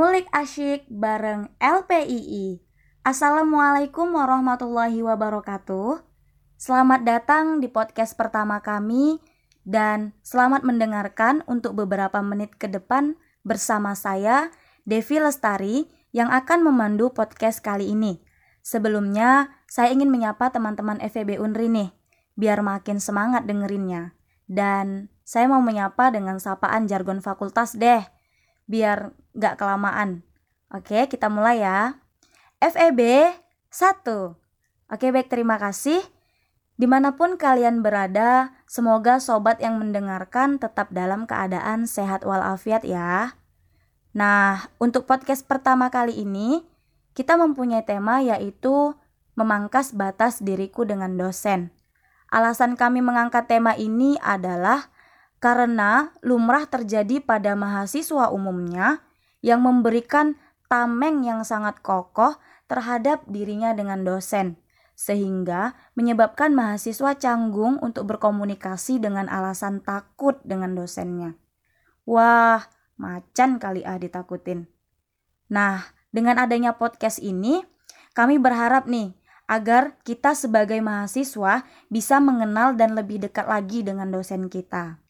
Ngulik asyik bareng LPII. Assalamualaikum warahmatullahi wabarakatuh. Selamat datang di podcast pertama kami dan selamat mendengarkan untuk beberapa menit ke depan bersama saya Devi Lestari yang akan memandu podcast kali ini. Sebelumnya, saya ingin menyapa teman-teman FEB Unri nih, biar makin semangat dengerinnya. Dan saya mau menyapa dengan sapaan jargon fakultas deh biar nggak kelamaan. Oke, kita mulai ya. FEB 1. Oke, baik terima kasih. Di mana pun kalian berada, semoga sobat yang mendengarkan tetap dalam keadaan sehat walafiat ya. Nah, untuk podcast pertama kali ini, kita mempunyai tema yaitu memangkas batas diriku dengan dosen. Alasan kami mengangkat tema ini adalah karena lumrah terjadi pada mahasiswa umumnya yang memberikan tameng yang sangat kokoh terhadap dirinya dengan dosen, sehingga menyebabkan mahasiswa canggung untuk berkomunikasi dengan alasan takut dengan dosennya. Wah, macan kali ah ditakutin. Nah, dengan adanya podcast ini, kami berharap nih agar kita sebagai mahasiswa bisa mengenal dan lebih dekat lagi dengan dosen kita.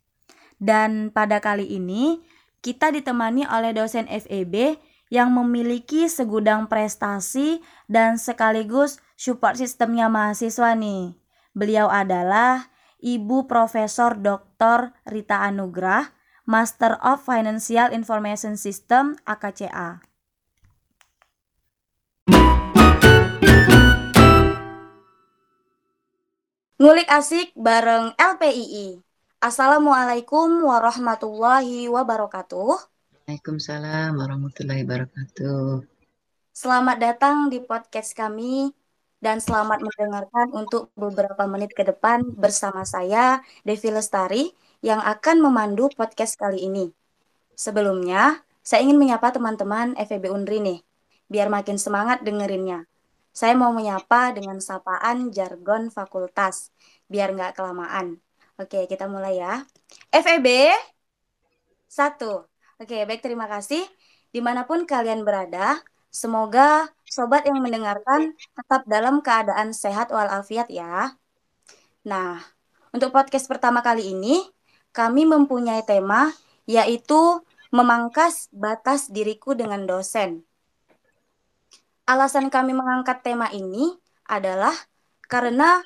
Dan pada kali ini kita ditemani oleh dosen FEB yang memiliki segudang prestasi dan sekaligus support sistemnya mahasiswa nih. Beliau adalah Ibu Profesor Dr. Rita Anugrah, Master of Financial Information System AKCA. Ngulik asik bareng LPII. Assalamualaikum warahmatullahi wabarakatuh. Waalaikumsalam warahmatullahi wabarakatuh. Selamat datang di podcast kami dan selamat mendengarkan untuk beberapa menit ke depan bersama saya Devi Lestari yang akan memandu podcast kali ini. Sebelumnya, saya ingin menyapa teman-teman FEB Unri nih, biar makin semangat dengerinnya. Saya mau menyapa dengan sapaan jargon fakultas, biar nggak kelamaan. Oke, kita mulai ya. FEB 1. Oke, baik terima kasih. Di mana pun kalian berada, semoga sobat yang mendengarkan tetap dalam keadaan sehat walafiat ya. Nah, untuk podcast pertama kali ini, kami mempunyai tema yaitu memangkas batas diriku dengan dosen. Alasan kami mengangkat tema ini adalah karena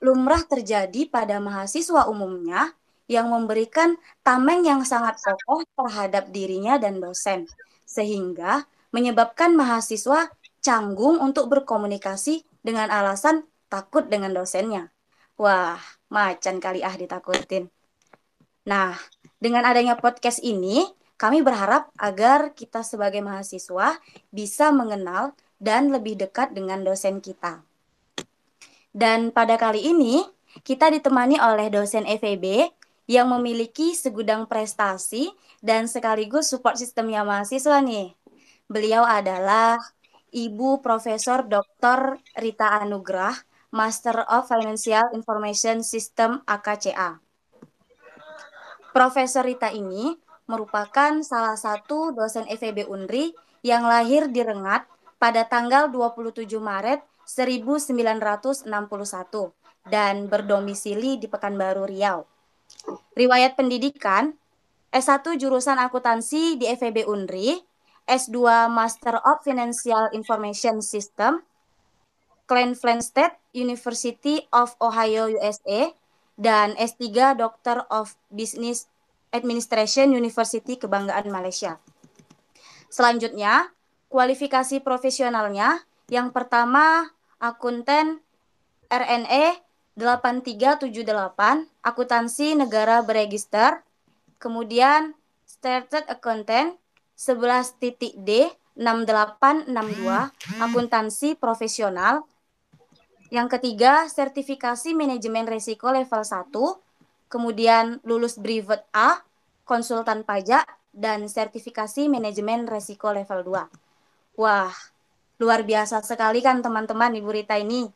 lumrah terjadi pada mahasiswa umumnya yang memberikan tameng yang sangat kokoh terhadap dirinya dan dosen, sehingga menyebabkan mahasiswa canggung untuk berkomunikasi dengan alasan takut dengan dosennya. Wah, macan kali ah ditakutin. Nah, dengan adanya podcast ini, kami berharap agar kita sebagai mahasiswa bisa mengenal dan lebih dekat dengan dosen kita. Dan pada kali ini, kita ditemani oleh dosen FEB yang memiliki segudang prestasi dan sekaligus support sistemnya mahasiswa nih. Beliau adalah Ibu Profesor Dr. Rita Anugrah, Master of Financial Information System AKCA. Profesor Rita ini merupakan salah satu dosen FEB Unri yang lahir di Rengat pada tanggal 27 Maret 1961 dan berdomisili di Pekanbaru Riau. Riwayat pendidikan S1 jurusan akuntansi di FEB Unri, S2 Master of Financial Information System, Cleveland State University of Ohio USA, dan S3 Doctor of Business Administration University Kebanggaan Malaysia. Selanjutnya, kualifikasi profesionalnya yang pertama akunten RNE 8378, akuntansi negara beregister, kemudian Started Accountant 11.D 6862, akuntansi profesional. Yang ketiga, sertifikasi manajemen risiko level 1, kemudian lulus Brevet A, konsultan pajak, dan sertifikasi manajemen risiko level 2. Wah, Luar biasa sekali kan teman-teman Ibu Rita ini?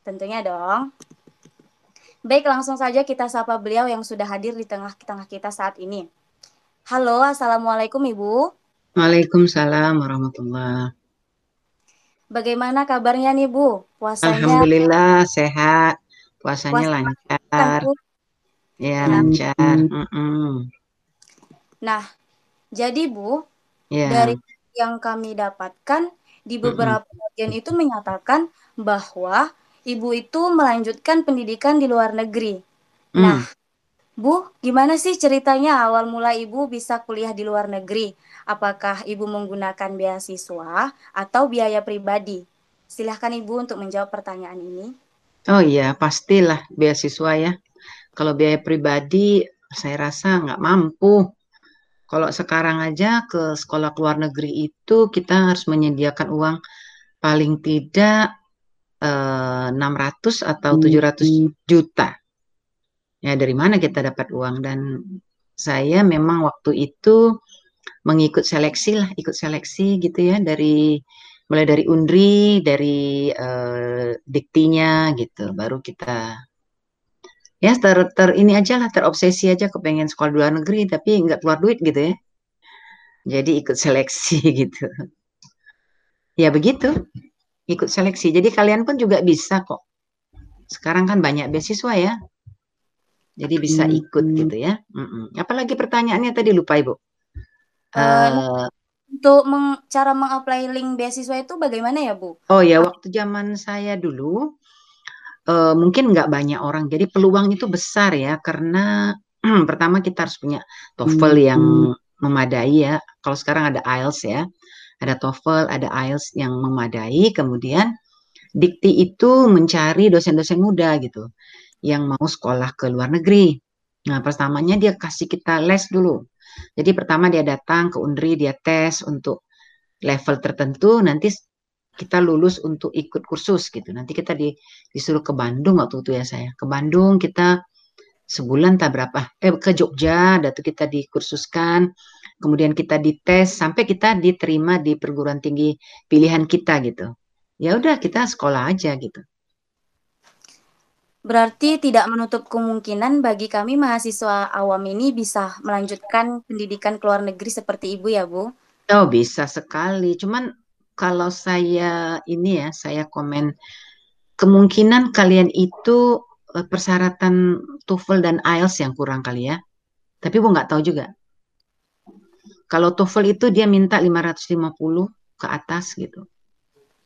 Tentunya dong. Baik, langsung saja kita sapa beliau yang sudah hadir di tengah-tengah kita saat ini. Halo, Assalamualaikum Ibu. Waalaikumsalam warahmatullah. Bagaimana kabarnya nih Bu? Puasanya Alhamdulillah sehat, puasanya puasa lancar. kan? Ya, lancar. Mm-mm. nah, jadi Bu, Ya, dari yang kami dapatkan di beberapa bagian itu menyatakan bahwa Ibu itu melanjutkan pendidikan di luar negeri. Mm. Nah, Bu, gimana sih ceritanya awal mula Ibu bisa kuliah di luar negeri? Apakah Ibu menggunakan beasiswa atau biaya pribadi? Silahkan Ibu untuk menjawab pertanyaan ini. Oh iya, pastilah beasiswa ya. Kalau biaya pribadi, saya rasa nggak mampu. Kalau sekarang aja ke sekolah luar negeri itu kita harus menyediakan uang paling tidak eh, 600 atau 700 juta. Ya, dari mana kita dapat uang? Dan saya memang waktu itu mengikut seleksi lah, ikut seleksi gitu ya dari mulai dari Undri, dari eh, diktinya gitu, baru kita ya ter, ter ini aja lah terobsesi aja kepengen sekolah luar negeri tapi nggak keluar duit gitu ya. Jadi ikut seleksi gitu. Ya begitu, ikut seleksi. Jadi kalian pun juga bisa kok. Sekarang kan banyak beasiswa ya. Jadi bisa ikut gitu ya. Mm-mm. Apalagi pertanyaannya tadi lupa Ibu. Eh, Untuk meng- cara mengapply link beasiswa itu bagaimana ya, Bu? oh ya, waktu zaman saya dulu eh, mungkin nggak banyak orang. Jadi peluang itu besar ya karena pertama kita harus punya TOEFL yang memadai ya. Kalau sekarang ada IELTS ya, ada TOEFL, ada IELTS yang memadai. Kemudian Dikti itu mencari dosen-dosen muda gitu yang mau sekolah ke luar negeri. Nah, pertamanya dia kasih kita les dulu. Jadi pertama dia datang ke Undri, dia tes untuk level tertentu, nanti kita lulus untuk ikut kursus gitu. Nanti kita di, disuruh ke Bandung waktu itu ya saya. Ke Bandung kita sebulan tak berapa, eh ke Jogja, datu kita dikursuskan, kemudian kita dites sampai kita diterima di perguruan tinggi pilihan kita gitu. Ya udah kita sekolah aja gitu. Berarti tidak menutup kemungkinan bagi kami mahasiswa awam ini bisa melanjutkan pendidikan ke luar negeri seperti Ibu ya, Bu? Oh, bisa sekali. Cuman kalau saya ini ya, saya komen kemungkinan kalian itu eh, persyaratan TOEFL dan IELTS yang kurang kali ya. Tapi Bu nggak tahu juga. Kalau TOEFL itu dia minta 550 ke atas gitu.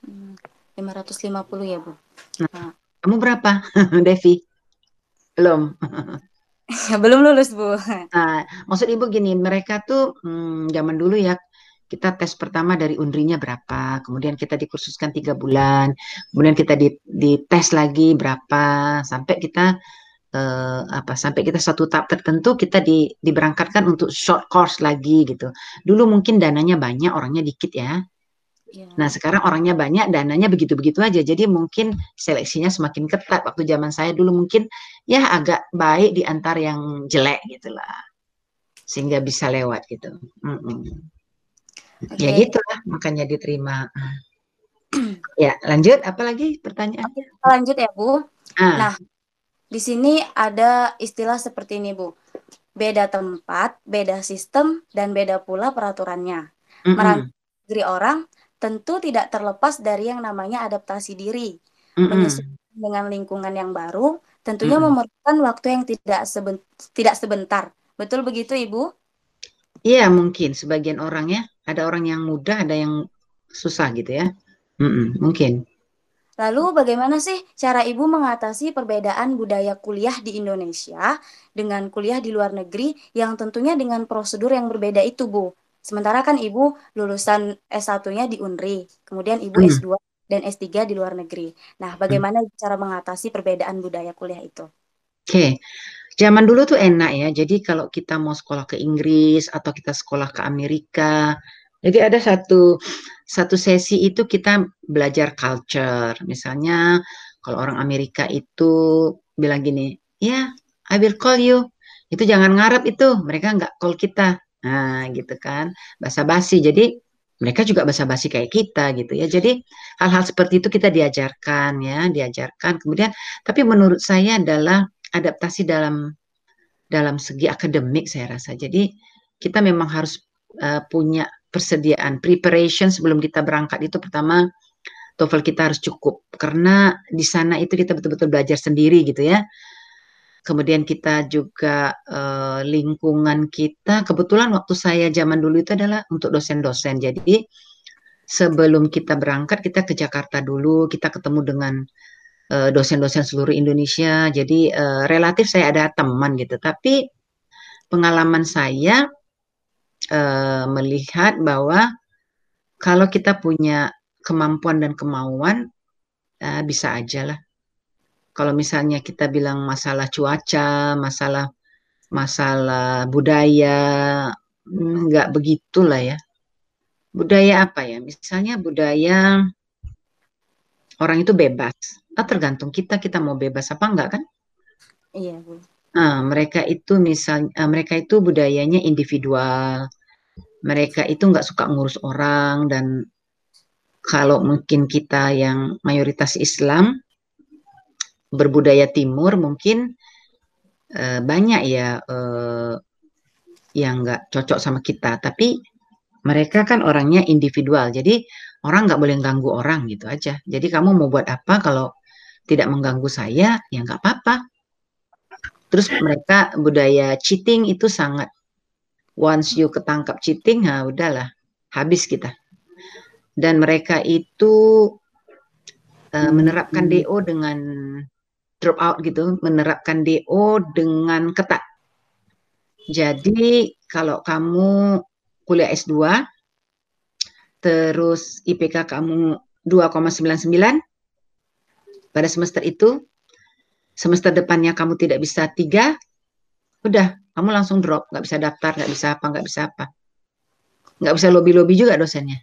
Hmm, 550 ya, Bu. Nah, Nah, kamu berapa, Devi? Belum. belum lulus, Bu. Nah, maksud Ibu gini, mereka tuh hmm, zaman dulu ya, kita tes pertama dari undrinya berapa, kemudian kita dikursuskan tiga bulan, kemudian kita di, dites lagi berapa, sampai kita eh, apa, sampai kita satu tahap tertentu kita di, diberangkatkan untuk short course lagi gitu. Dulu mungkin dananya banyak, orangnya dikit ya. Ya. Nah, sekarang orangnya banyak, dananya begitu-begitu aja. Jadi mungkin seleksinya semakin ketat. Waktu zaman saya dulu mungkin ya agak baik di antar yang jelek gitu lah. Sehingga bisa lewat gitu. Mm-mm. Ya Oke. gitu lah, makanya diterima. Ya, lanjut. Apalagi pertanyaannya? Kita lanjut ya, Bu. Ah, Nah, di sini ada istilah seperti ini, Bu. Beda tempat, beda sistem, dan beda pula peraturannya. Merantau negeri orang tentu tidak terlepas dari yang namanya adaptasi diri. mm-mm, Menyesuaikan dengan lingkungan yang baru tentunya mm-mm. memerlukan waktu yang tidak seben- tidak sebentar. Betul begitu, Ibu? Iya, mungkin sebagian orang ya. Ada orang yang mudah, ada yang susah gitu ya. Mm-mm, mungkin. Lalu bagaimana sih cara Ibu mengatasi perbedaan budaya kuliah di Indonesia dengan kuliah di luar negeri yang tentunya dengan prosedur yang berbeda itu, Bu? Sementara kan Ibu lulusan S1-nya di UNRI, kemudian Ibu Hmm, S2 dan S3 di luar negeri. Nah, bagaimana cara mengatasi perbedaan budaya kuliah itu? Oke, zaman dulu tuh enak ya. Jadi kalau kita mau sekolah ke Inggris atau kita sekolah ke Amerika, jadi ada satu satu sesi itu kita belajar culture. Misalnya kalau orang Amerika itu bilang gini, ya, I will call you. Itu jangan ngarep itu, mereka nggak call kita. Nah, gitu kan, basa-basi. Jadi mereka juga basa-basi kayak kita gitu ya. Jadi hal-hal seperti itu kita diajarkan ya, diajarkan. Kemudian, tapi menurut saya adalah adaptasi dalam dalam segi akademik saya rasa. Jadi kita memang harus uh, punya persediaan, preparation sebelum kita berangkat itu pertama TOEFL kita harus cukup karena di sana itu kita betul-betul belajar sendiri gitu ya. Kemudian kita juga uh, lingkungan kita kebetulan waktu saya zaman dulu itu adalah untuk dosen-dosen. Jadi sebelum kita berangkat kita ke Jakarta dulu, kita ketemu dengan dosen-dosen seluruh Indonesia. Jadi uh, relatif saya ada teman gitu. Tapi pengalaman saya uh, melihat bahwa kalau kita punya kemampuan dan kemauan bisa aja lah. Kalau misalnya kita bilang masalah cuaca, masalah masalah budaya, hmm, nggak begitulah ya. Budaya apa ya? Misalnya budaya orang itu bebas. Ah, tergantung kita kita mau bebas apa enggak kan? Iya, Bu. Nah, mereka itu misalnya uh, mereka itu budayanya individual. Mereka itu nggak suka ngurus orang dan kalau mungkin kita yang mayoritas Islam berbudaya timur mungkin uh, banyak ya uh, yang nggak cocok sama kita tapi mereka kan orangnya individual jadi orang nggak boleh ganggu orang gitu aja jadi kamu mau buat apa kalau tidak mengganggu saya ya nggak apa-apa. Terus mereka budaya cheating itu sangat once you ketangkap cheating nah udahlah habis kita. Dan mereka itu uh, menerapkan DO dengan drop out gitu, menerapkan DO dengan ketat. Jadi kalau kamu kuliah S2 terus IPK kamu 2,99 pada semester itu semester depannya kamu tidak bisa tiga udah kamu langsung drop nggak bisa daftar nggak bisa apa nggak bisa apa nggak bisa lobby lobby juga dosennya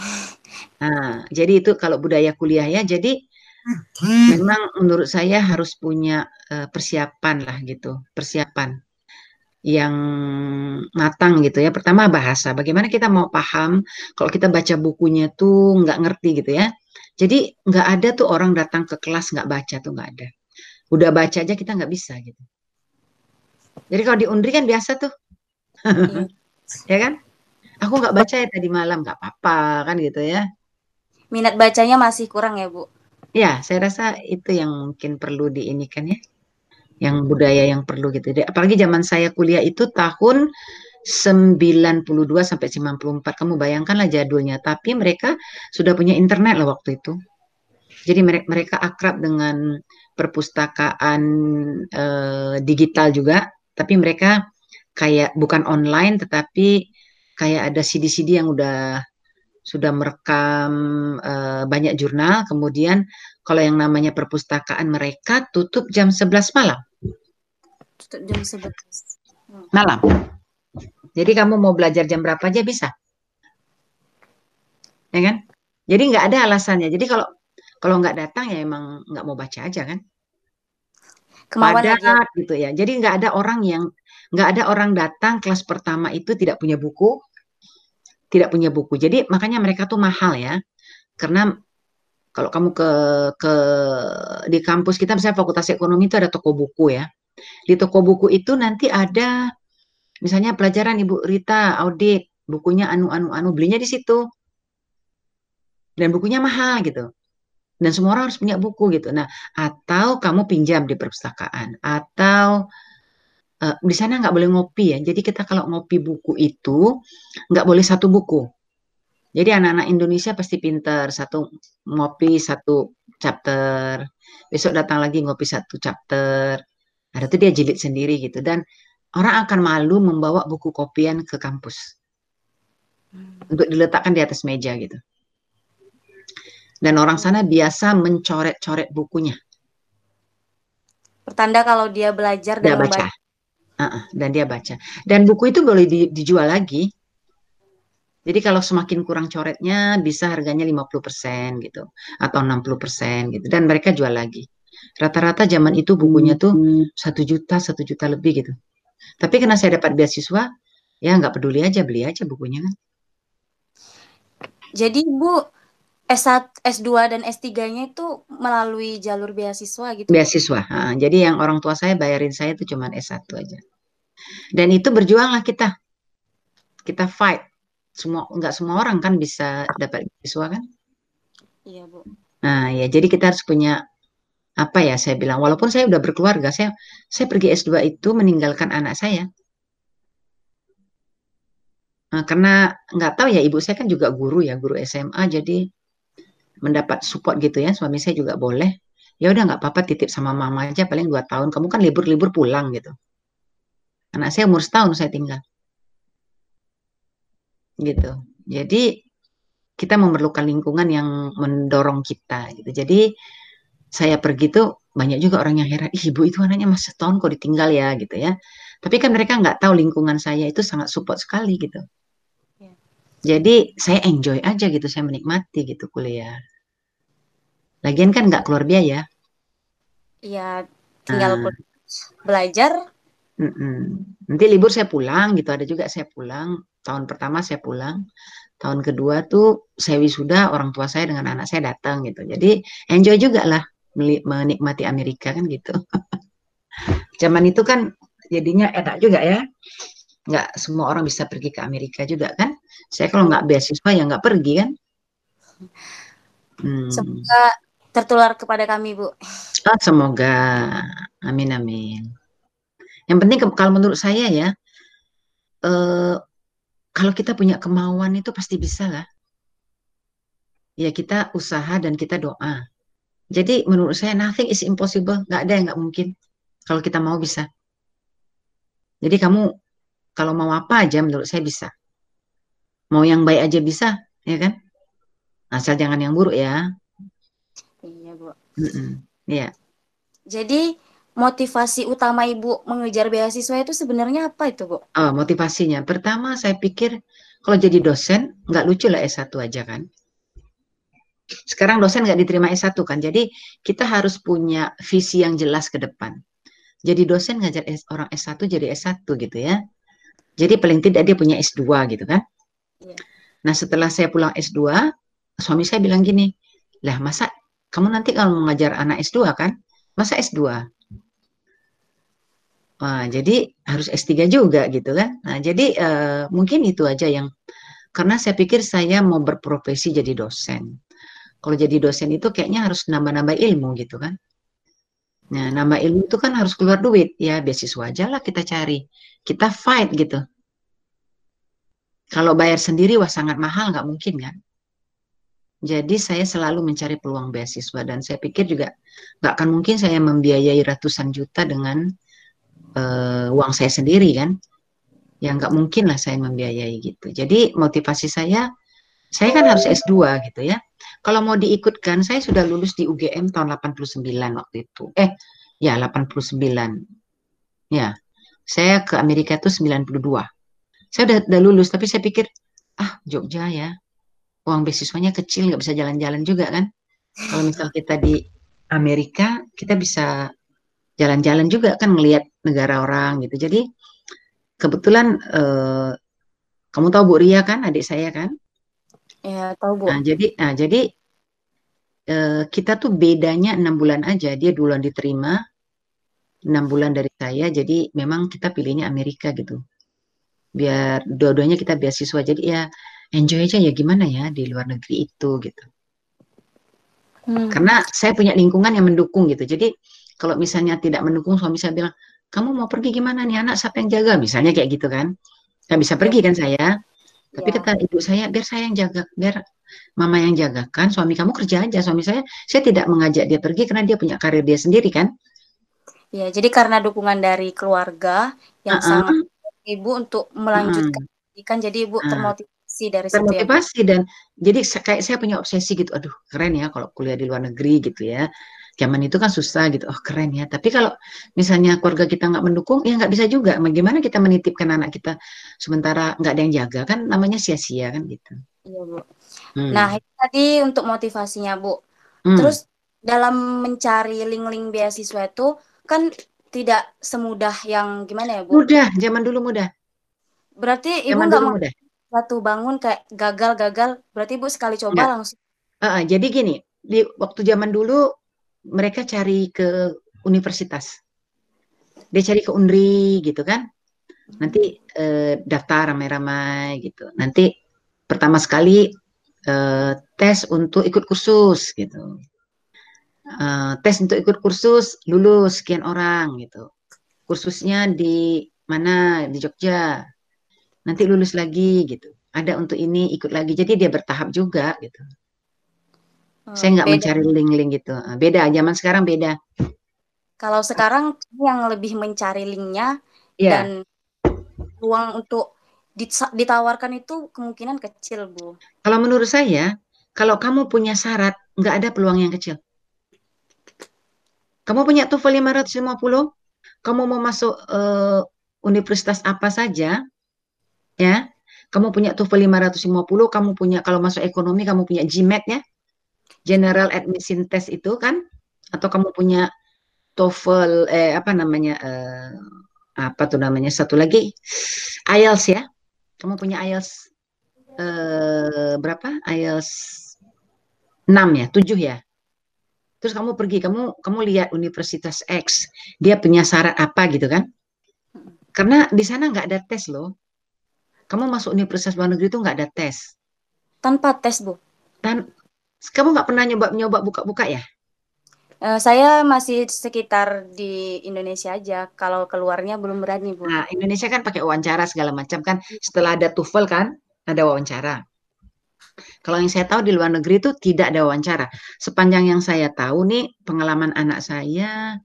nah jadi itu kalau budaya kuliah ya jadi memang menurut saya harus punya uh, persiapan lah gitu, persiapan yang matang gitu ya. Pertama bahasa, bagaimana kita mau paham kalau kita baca bukunya tuh nggak ngerti gitu ya. Jadi nggak ada tuh orang datang ke kelas nggak baca tuh nggak ada. Udah baca aja kita nggak bisa gitu. Jadi kalau di Undri kan biasa tuh, iya. ya kan? Aku nggak baca ya tadi malam nggak apa-apa kan gitu ya. Minat bacanya masih kurang ya Bu? Ya, saya rasa itu yang mungkin perlu diinikan ya. Yang budaya yang perlu gitu. Apalagi zaman saya kuliah itu tahun 92 sampai 94. Kamu bayangkanlah jadulnya. Tapi mereka sudah punya internet loh waktu itu. Jadi mereka, mereka akrab dengan perpustakaan eh, digital juga. Tapi mereka kayak bukan online tetapi kayak ada CD-CD yang udah sudah merekam uh, banyak jurnal, kemudian kalau yang namanya perpustakaan mereka tutup jam 11 malam. Tutup jam 11 malam. Jadi kamu mau belajar jam berapa aja bisa. Ya kan? Jadi nggak ada alasannya. Jadi kalau kalau nggak datang ya emang nggak mau baca aja kan. Kemauan Padat gitu ya. Jadi nggak ada orang yang nggak ada orang datang kelas pertama itu tidak punya buku, tidak punya buku. Jadi makanya mereka tuh mahal ya. Karena kalau kamu ke ke di kampus kita misalnya Fakultas Ekonomi itu ada toko buku ya. Di toko buku itu nanti ada misalnya pelajaran Ibu Rita audit, bukunya anu anu anu belinya di situ. Dan bukunya mahal gitu. Dan semua orang harus punya buku gitu. Nah, atau kamu pinjam di perpustakaan atau uh, di sana nggak boleh ngopi ya. Jadi kita kalau ngopi buku itu nggak boleh satu buku. Jadi anak-anak Indonesia pasti pinter satu ngopi satu chapter, besok datang lagi ngopi satu chapter. Ada tuh dia jilid sendiri gitu dan orang akan malu membawa buku kopian ke kampus hmm. untuk diletakkan di atas meja gitu. Dan orang sana biasa mencoret-coret bukunya. Pertanda kalau dia belajar dan dia baca. Uh, dan dia baca. Dan buku itu boleh di, dijual lagi. Jadi kalau semakin kurang coretnya bisa harganya 50% gitu atau 60% gitu dan mereka jual lagi. Rata-rata zaman itu bukunya tuh satu juta, satu juta lebih gitu. Tapi karena saya dapat beasiswa, ya nggak peduli aja beli aja bukunya kan. Jadi Bu S1, S2 dan S3-nya itu melalui jalur beasiswa gitu. Beasiswa. Ha, jadi yang orang tua saya bayarin saya itu cuma S1 aja. Dan itu berjuanglah kita. Kita fight. semua nggak semua orang kan bisa dapat beasiswa kan? Iya, Bu. Nah, ya jadi kita harus punya apa ya saya bilang walaupun saya udah berkeluarga, saya saya pergi S2 itu meninggalkan anak saya. Nah, karena nggak tahu ya ibu saya kan juga guru ya, guru SMA jadi mendapat support gitu ya, suami saya juga boleh. Ya udah nggak apa-apa titip sama mama aja paling dua tahun. Kamu kan libur-libur pulang gitu. Anak saya umur setahun saya tinggal. Gitu. Jadi kita memerlukan lingkungan yang mendorong kita gitu. Jadi saya pergi tuh banyak juga orang yang heran, Ih, ibu itu anaknya masih setahun kok ditinggal ya gitu ya. Tapi kan mereka nggak tahu lingkungan saya itu sangat support sekali gitu. Ya. Jadi saya enjoy aja gitu, saya menikmati gitu kuliah. Lagian kan nggak keluar biaya. Iya, tinggal nah. belajar Mm -mm. Nanti libur saya pulang gitu, ada juga saya pulang. Tahun pertama saya pulang, tahun kedua tuh saya wisuda, orang tua saya dengan anak saya datang gitu. Jadi enjoy juga lah menikmati Amerika kan gitu. Zaman itu kan jadinya enak juga ya. Nggak semua orang bisa pergi ke Amerika juga kan. Saya kalau nggak beasiswa ya nggak pergi kan. Hmm. Semoga tertular kepada kami, Bu. Oh, semoga. Amin, amin. Yang penting kalau menurut saya ya, eh, kalau kita punya kemauan itu pasti bisa lah. Ya kita usaha dan kita doa. Jadi menurut saya nothing is impossible, nggak ada yang nggak mungkin. Kalau kita mau bisa. Jadi kamu kalau mau apa aja menurut saya bisa. Mau yang baik aja bisa, ya kan? Asal jangan yang buruk ya. Iya, Bu. Mm -mm. Iya. Jadi motivasi utama Ibu mengejar beasiswa itu sebenarnya apa itu, Bu? Oh, motivasinya. Pertama saya pikir kalau jadi dosen nggak lucu lah S1 aja kan. Sekarang dosen nggak diterima S1 kan. Jadi kita harus punya visi yang jelas ke depan. Jadi dosen ngajar orang S1 jadi S1 gitu ya. Jadi paling tidak dia punya S2 gitu kan. Ya. Nah setelah saya pulang S2, suami saya bilang gini, lah masa kamu nanti kalau mengajar anak S2 kan, masa S2? Wah, jadi harus S3 juga gitu kan. Nah, jadi uh, mungkin itu aja yang karena saya pikir saya mau berprofesi jadi dosen. Kalau jadi dosen itu kayaknya harus nambah-nambah ilmu gitu kan. Nah, nambah ilmu itu kan harus keluar duit. Ya, beasiswa aja lah kita cari. Kita fight gitu. Kalau bayar sendiri wah sangat mahal nggak mungkin kan. Jadi saya selalu mencari peluang beasiswa dan saya pikir juga nggak akan mungkin saya membiayai ratusan juta dengan uh, uang saya sendiri kan ya nggak mungkin lah saya membiayai gitu jadi motivasi saya saya kan harus S2 gitu ya kalau mau diikutkan saya sudah lulus di UGM tahun 89 waktu itu eh ya 89 ya saya ke Amerika itu 92 saya udah, udah lulus tapi saya pikir ah Jogja ya uang beasiswanya kecil nggak bisa jalan-jalan juga kan kalau misal kita di Amerika kita bisa jalan-jalan juga kan ngelihat negara orang gitu. Jadi kebetulan eh, kamu tahu Bu Ria kan, adik saya kan? Ya tahu Bu. Nah jadi, nah jadi eh, kita tuh bedanya enam bulan aja. Dia duluan diterima enam bulan dari saya. Jadi memang kita pilihnya Amerika gitu. Biar dua-duanya kita beasiswa. Jadi ya enjoy aja ya gimana ya di luar negeri itu gitu. Hmm. Karena saya punya lingkungan yang mendukung gitu. Jadi kalau misalnya tidak mendukung suami saya bilang, kamu mau pergi gimana nih anak siapa yang jaga? Misalnya kayak gitu kan. Nggak bisa pergi kan saya. Tapi ya. kata ibu saya, biar saya yang jaga, biar mama yang jaga kan. Suami kamu kerja aja. Suami saya, saya tidak mengajak dia pergi karena dia punya karir dia sendiri kan. Ya, jadi karena dukungan dari keluarga yang uh -uh. sangat ibu untuk melanjutkan uh -uh. kan jadi ibu uh. termotivasi dari termotivasi ya. dan jadi kayak saya punya obsesi gitu aduh keren ya kalau kuliah di luar negeri gitu ya zaman itu kan susah gitu. Oh keren ya. Tapi kalau misalnya keluarga kita nggak mendukung ya nggak bisa juga. Bagaimana kita menitipkan anak kita sementara nggak ada yang jaga? Kan namanya sia-sia kan gitu. Iya bu. Hmm. nah itu tadi untuk motivasinya bu. Hmm. terus dalam mencari link-link beasiswa itu kan tidak semudah yang gimana ya bu? Mudah. Zaman dulu mudah. Berarti ibu nggak mau satu bangun kayak gagal-gagal. Berarti ibu sekali coba Nggak. langsung. Uh, jadi gini di waktu zaman dulu mereka cari ke universitas. Dia cari ke Unri gitu kan. Nanti eh, daftar ramai-ramai gitu. Nanti pertama sekali uh, tes untuk ikut kursus gitu. Uh, tes untuk ikut kursus lulus sekian orang gitu. Kursusnya di mana di Jogja. Nanti lulus lagi gitu. Ada untuk ini ikut lagi. Jadi dia bertahap juga gitu. Saya nggak mencari link-link gitu. Ah, beda zaman sekarang beda. Kalau sekarang yang lebih mencari linknya yeah. dan ruang untuk ditawarkan itu kemungkinan kecil, Bu. Kalau menurut saya, kalau kamu punya syarat, nggak ada peluang yang kecil. Kamu punya TOEFL 550, kamu mau masuk uh, universitas apa saja, ya, kamu punya TOEFL 550, kamu punya kalau masuk ekonomi kamu punya GMAT ya, General Admission Test itu kan, atau kamu punya TOEFL eh apa namanya eh, apa tuh namanya satu lagi? IELTS ya. Kamu punya IELTS eh, berapa? IELTS 6 ya 7 ya? Terus kamu pergi kamu kamu lihat Universitas X dia punya syarat apa gitu kan? Karena di sana nggak ada tes loh. Kamu masuk Universitas luar negeri itu nggak ada tes. Tanpa tes bu. Dan kamu nggak pernah nyoba nyoba buka-buka ya Uh, saya masih sekitar di Indonesia aja. Kalau keluarnya belum berani, Bu. Nah, Indonesia kan pakai wawancara segala macam kan. Setelah ada TOEFL kan, ada wawancara. Kalau yang saya tahu di luar negeri itu tidak ada wawancara. Sepanjang yang saya tahu nih, pengalaman anak saya,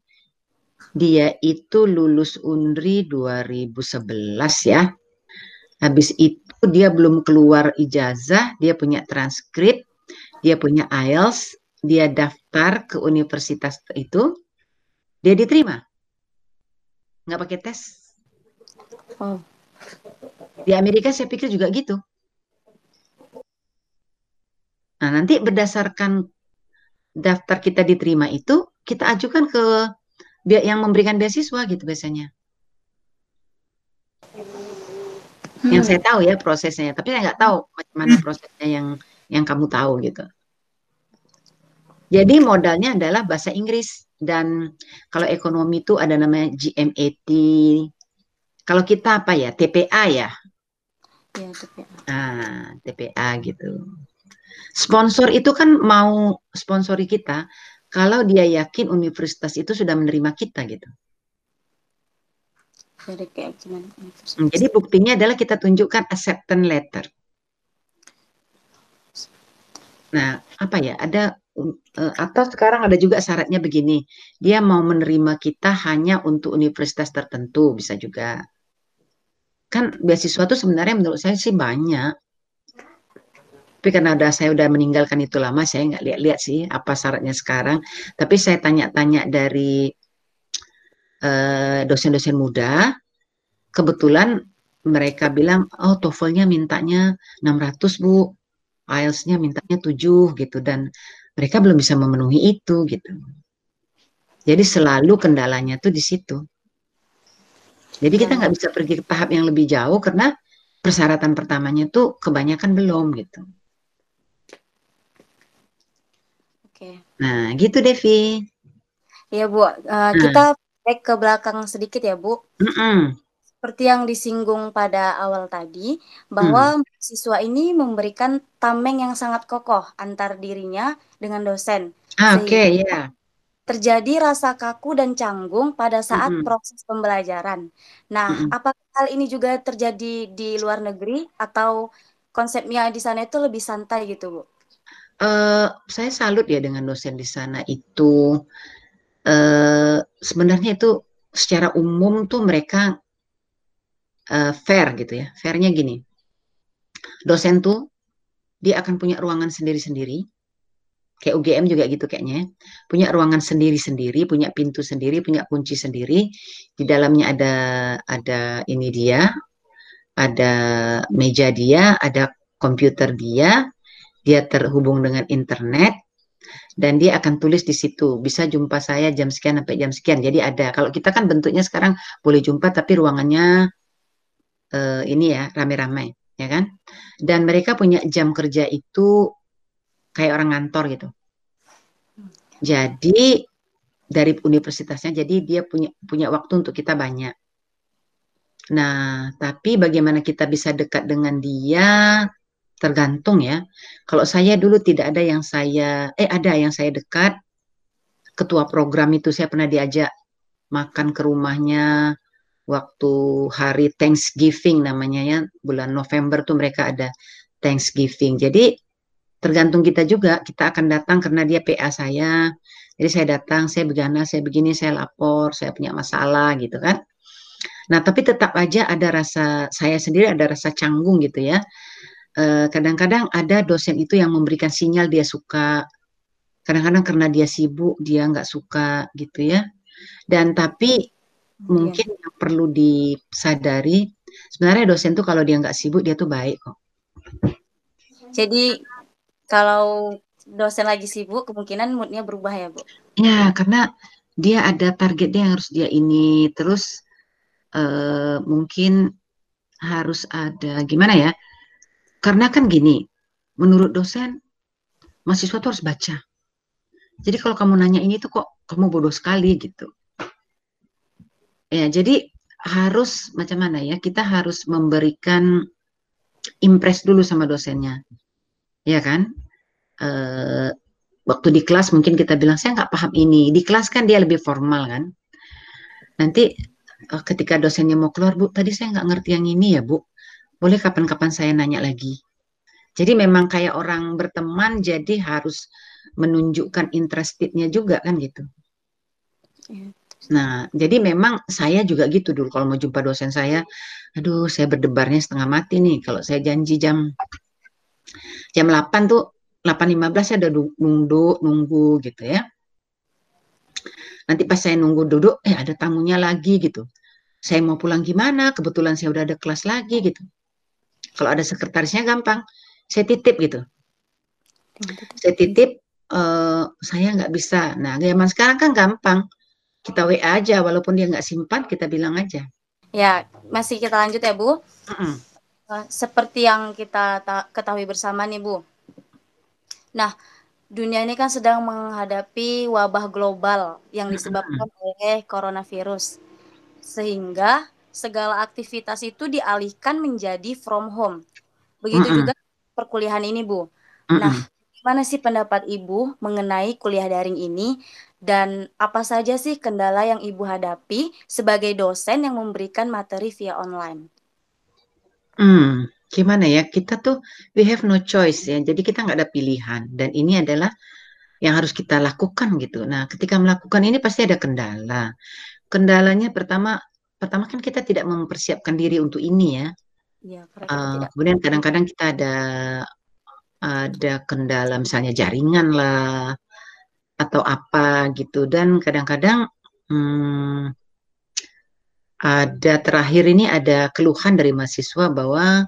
dia itu lulus UNRI 2011 ya. Habis itu dia belum keluar ijazah, dia punya transkrip, dia punya IELTS, dia daftar ke universitas itu, dia diterima. Nggak pakai tes. Oh. Di Amerika saya pikir juga gitu. Nah, nanti berdasarkan daftar kita diterima itu, kita ajukan ke yang memberikan beasiswa gitu biasanya. Hmm. Yang saya tahu ya prosesnya, tapi saya nggak tahu bagaimana prosesnya yang yang kamu tahu gitu. Jadi modalnya adalah bahasa Inggris dan kalau ekonomi itu ada namanya GMAT. Kalau kita apa ya? TPA ya? Ya, TPA. Ah, TPA gitu. Sponsor itu kan mau sponsori kita kalau dia yakin universitas itu sudah menerima kita gitu. Jadi buktinya adalah kita tunjukkan acceptance letter. Nah, apa ya? Ada uh, atau sekarang ada juga syaratnya begini, dia mau menerima kita hanya untuk universitas tertentu bisa juga. Kan beasiswa itu sebenarnya menurut saya sih banyak. Tapi karena udah saya udah meninggalkan itu lama, saya nggak lihat-lihat sih apa syaratnya sekarang. Tapi saya tanya-tanya dari eh, dosen-dosen muda, kebetulan mereka bilang, oh TOEFL-nya mintanya 600 bu, IELTS-nya mintanya 7 gitu dan mereka belum bisa memenuhi itu gitu. Jadi selalu kendalanya tuh di situ. Jadi kita nggak bisa pergi ke tahap yang lebih jauh karena persyaratan pertamanya tuh kebanyakan belum gitu. Oke. Nah, gitu Devi. Ya Bu, uh, nah. kita back ke belakang sedikit ya Bu. Mm -mm seperti yang disinggung pada awal tadi, bahwa hmm. siswa ini memberikan tameng yang sangat kokoh antar dirinya dengan dosen. Ah, Oke, okay, ya. Yeah. Terjadi rasa kaku dan canggung pada saat hmm. proses pembelajaran. Nah, hmm. apakah hal ini juga terjadi di luar negeri atau konsepnya di sana itu lebih santai gitu, Bu? Uh, saya salut ya dengan dosen di sana itu. Uh, sebenarnya itu secara umum tuh mereka uh, fair gitu ya. Fairnya gini, dosen tuh dia akan punya ruangan sendiri-sendiri. Kayak UGM juga gitu kayaknya. Ya. Punya ruangan sendiri-sendiri, punya pintu sendiri, punya kunci sendiri. Di dalamnya ada ada ini dia, ada meja dia, ada komputer dia, dia terhubung dengan internet, dan dia akan tulis di situ bisa jumpa saya jam sekian sampai jam sekian jadi ada kalau kita kan bentuknya sekarang boleh jumpa tapi ruangannya uh, ini ya rame-rame ya kan? Dan mereka punya jam kerja itu kayak orang kantor gitu. Jadi dari universitasnya jadi dia punya punya waktu untuk kita banyak. Nah tapi bagaimana kita bisa dekat dengan dia tergantung ya. Kalau saya dulu tidak ada yang saya, eh ada yang saya dekat, ketua program itu saya pernah diajak makan ke rumahnya waktu hari Thanksgiving namanya ya, bulan November tuh mereka ada Thanksgiving. Jadi tergantung kita juga, kita akan datang karena dia PA saya. Jadi saya datang, saya begana, saya begini, saya lapor, saya punya masalah gitu kan. Nah, tapi tetap aja ada rasa saya sendiri ada rasa canggung gitu ya. Eh, kadang-kadang ada dosen itu yang memberikan sinyal dia suka, kadang-kadang karena dia sibuk dia nggak suka gitu ya. Dan tapi mungkin yang perlu disadari sebenarnya dosen tuh kalau dia nggak sibuk dia tuh baik kok. Jadi kalau dosen lagi sibuk kemungkinan moodnya berubah ya bu? Ya karena dia ada targetnya yang harus dia ini terus uh, mungkin harus ada gimana ya? Karena kan gini, menurut dosen mahasiswa tuh harus baca. Jadi kalau kamu nanya ini tuh kok kamu bodoh sekali gitu. Ya, jadi harus macam mana ya? Kita harus memberikan impress dulu sama dosennya. Ya kan? Uh, waktu di kelas mungkin kita bilang saya nggak paham ini. Di kelas kan dia lebih formal kan. Nanti uh, ketika dosennya mau keluar, Bu, tadi saya nggak ngerti yang ini ya, Bu. Boleh kapan-kapan saya nanya lagi. Jadi memang kayak orang berteman, jadi harus menunjukkan interestednya juga kan gitu. Iya. Nah, jadi memang saya juga gitu dulu kalau mau jumpa dosen saya, aduh saya berdebarnya setengah mati nih kalau saya janji jam jam 8 tuh 8.15 saya udah nunggu nunggu gitu ya. Nanti pas saya nunggu duduk, eh ada tamunya lagi gitu. Saya mau pulang gimana? Kebetulan saya udah ada kelas lagi gitu. Kalau ada sekretarisnya gampang, saya titip gitu. Saya titip, uh, saya nggak bisa. Nah, zaman sekarang kan gampang. Kita WA aja, walaupun dia nggak simpan, kita bilang aja. Ya, masih kita lanjut ya, Bu. Mm -mm. seperti yang kita ketahui bersama nih, Bu. Nah, dunia ini kan sedang menghadapi wabah global yang disebabkan oleh coronavirus sehingga segala aktivitas itu dialihkan menjadi from home. Begitu mm -mm. juga perkuliahan ini, Bu. Mm -mm. Nah, gimana sih pendapat Ibu mengenai kuliah daring ini dan apa saja sih kendala yang Ibu hadapi sebagai dosen yang memberikan materi via online? Hmm, gimana ya? Kita tuh we have no choice ya. Jadi kita nggak ada pilihan dan ini adalah yang harus kita lakukan gitu. Nah, ketika melakukan ini pasti ada kendala. Kendalanya pertama pertama kan kita tidak mempersiapkan diri untuk ini ya. Ya, uh, kemudian kadang-kadang kita ada ada kendala misalnya jaringan lah atau apa gitu. Dan kadang-kadang hmm, ada terakhir ini ada keluhan dari mahasiswa bahwa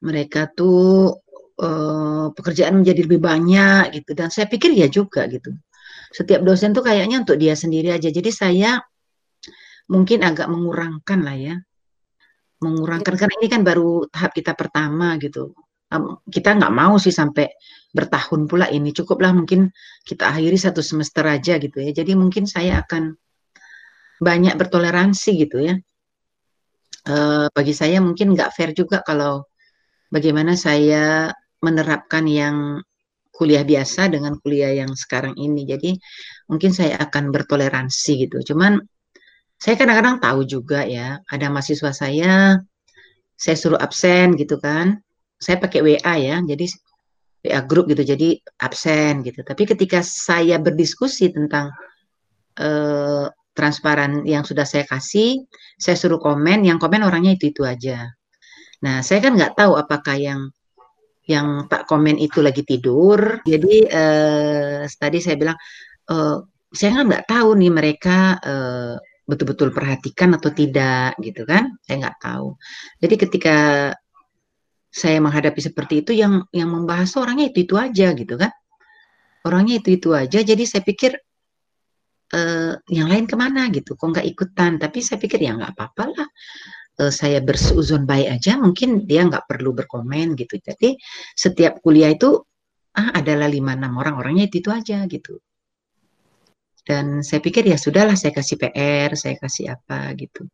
mereka tuh uh, pekerjaan menjadi lebih banyak gitu. Dan saya pikir ya juga gitu. Setiap dosen tuh kayaknya untuk dia sendiri aja. Jadi saya mungkin agak mengurangkan lah ya. Mengurangkan. Karena ini kan baru tahap kita pertama gitu kita nggak mau sih sampai bertahun pula ini. Cukuplah mungkin kita akhiri satu semester aja gitu ya. Jadi mungkin saya akan banyak bertoleransi gitu ya. E, bagi saya mungkin nggak fair juga kalau bagaimana saya menerapkan yang kuliah biasa dengan kuliah yang sekarang ini. Jadi mungkin saya akan bertoleransi gitu. Cuman saya kadang-kadang tahu juga ya, ada mahasiswa saya, saya suruh absen gitu kan. Saya pakai WA ya, jadi WA grup gitu, jadi absen gitu. Tapi ketika saya berdiskusi tentang eh, transparan yang sudah saya kasih, saya suruh komen, yang komen orangnya itu-itu aja. Nah, saya kan nggak tahu apakah yang yang tak komen itu lagi tidur. Jadi eh, tadi saya bilang, eh, saya kan nggak tahu nih mereka eh, betul-betul perhatikan atau tidak gitu kan saya nggak tahu jadi ketika saya menghadapi seperti itu yang yang membahas orangnya itu itu aja gitu kan. Orangnya itu itu aja jadi saya pikir eh, yang lain ke mana gitu kok nggak ikutan? Tapi saya pikir ya nggak apa-apa lah. Eh, saya bersuzon baik aja mungkin dia nggak perlu berkomen gitu. Jadi setiap kuliah itu ah adalah lima enam orang orangnya itu itu aja gitu. Dan saya pikir ya sudahlah saya kasih PR, saya kasih apa gitu.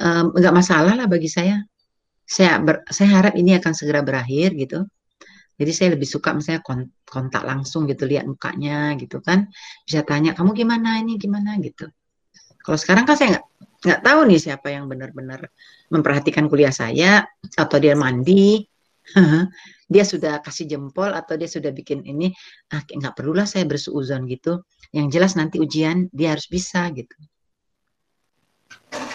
Um, masalah lah bagi saya. Saya ber, saya harap ini akan segera berakhir gitu. Jadi saya lebih suka misalnya kontak langsung gitu, lihat mukanya gitu kan. Bisa tanya, kamu gimana ini, gimana gitu. Kalau sekarang kan saya nggak nggak tahu nih siapa yang benar-benar memperhatikan kuliah saya atau dia mandi, dia sudah kasih jempol atau dia sudah bikin ini, ah, nggak perlulah saya bersuuzon gitu. Yang jelas nanti ujian dia harus bisa gitu.